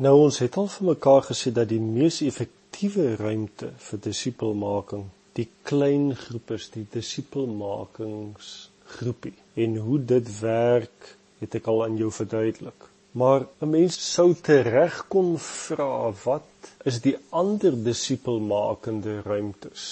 Nou ons het al vir mekaar gesê dat die mees effektiewe ruimte vir disipelmaking die klein groep is, die disipelmakingsgroepie. En hoe dit werk, het ek al aan jou verduidelik. Maar 'n mens sou tereg kon vra wat is die ander disipelmakende ruimtes?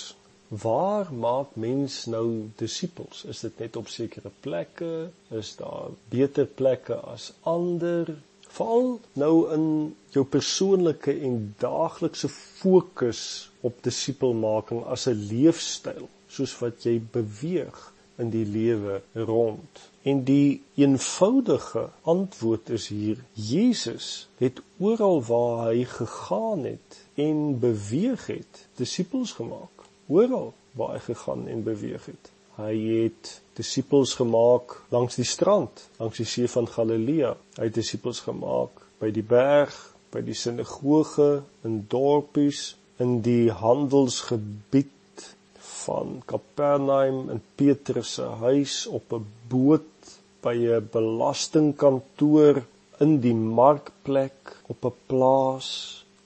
Waar maak mens nou disippels? Is dit net op sekere plekke? Is daar beter plekke as ander? Val nou in jou persoonlike en daaglikse fokus op disipelmaking as 'n leefstyl, soos wat jy beweeg in die lewe rond. En die eenvoudige antwoord is hier: Jesus het oral waar hy gegaan het en beweeg het, disippels gemaak. Oral waar hy gegaan en beweeg het. Hy het disippels gemaak langs die strand, langs die see van Galilea. Hy het disippels gemaak by die berg, by die sinagoge, in dorpies, in die handelsgebied van Kapernaum in Petrus se huis op 'n boot by 'n belastingkantoor in die markplek op 'n plaas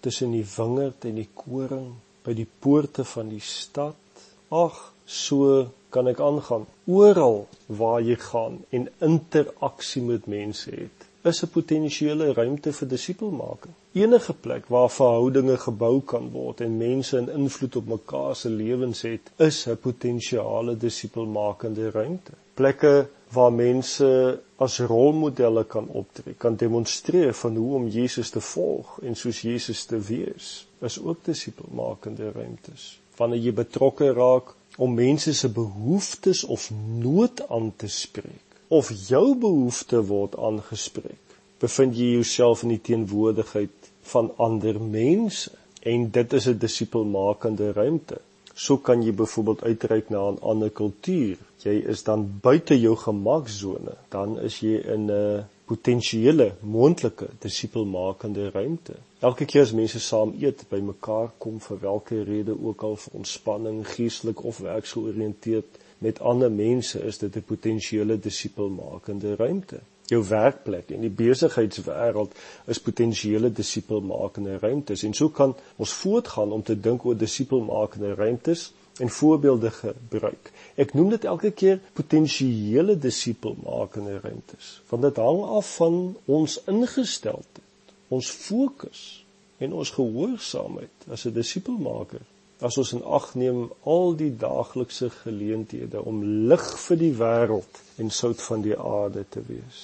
tussen die wingerd en die koring by die poorte van die stad ag so kan ek aangaan oral waar jy gaan en interaksie met mense het is 'n potensiële ruimte vir disipelmaking. Enige plek waar verhoudinge gebou kan word en mense 'n invloed op mekaar se lewens het, is 'n potensiale disipelmakende ruimte. Plekke waar mense as rolmodelle kan optree, kan demonstreer van hoe om Jesus te volg en soos Jesus te wees, is ook disipelmakende ruimtes. Wanneer jy betrokke raak om mense se behoeftes of nood aan te spreek, of jou behoefte word aangespreek, bevind jy jouself in die teenwoordigheid van ander mense en dit is 'n disipelmakende ruimte. So kan jy byvoorbeeld uitreik na 'n ander kultuur. Jy is dan buite jou gemaksone, dan is jy in 'n potensiële moontlike disipelmakende ruimte. Elke keer as mense saam eet, by mekaar kom vir watter rede ook al vir ontspanning, geestelik of werksgeoriënteerd, met ander mense is dit 'n potensiële disipelmakende ruimte. Jou werkplek en die besigheidswêreld is potensiële disipelmakende ruimtes en so kan ons voortgaan om te dink oor disipelmakende ruimtes en voorbeelde gebruik. Ek noem dit elke keer potensiële disipelmakende ruimtes want dit hang af van ons ingesteldheid, ons fokus en ons gehoorsaamheid as 'n disipelmaker as ons in ag neem al die daaglikse geleenthede om lig vir die wêreld en sout van die aarde te wees.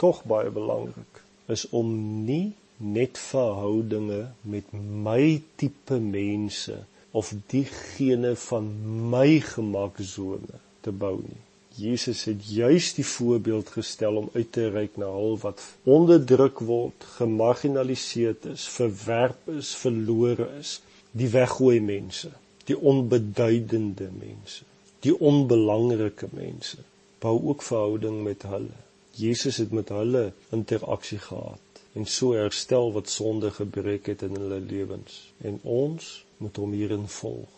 Tog baie belangrik is om nie net verhoudinge met my tipe mense of diegene van my gemaksone te bou nie. Jesus het juis die voorbeeld gestel om uit te reik na al wat onderdruk word, gemarginaliseer is, verwerp is, verlore is die weggooi mense, die onbeduidende mense, die onbelangrike mense. Bou ook verhouding met hulle. Jesus het met hulle interaksie gehad en so herstel wat sonde gebreek het in hulle lewens en ons moet hom hierin volg.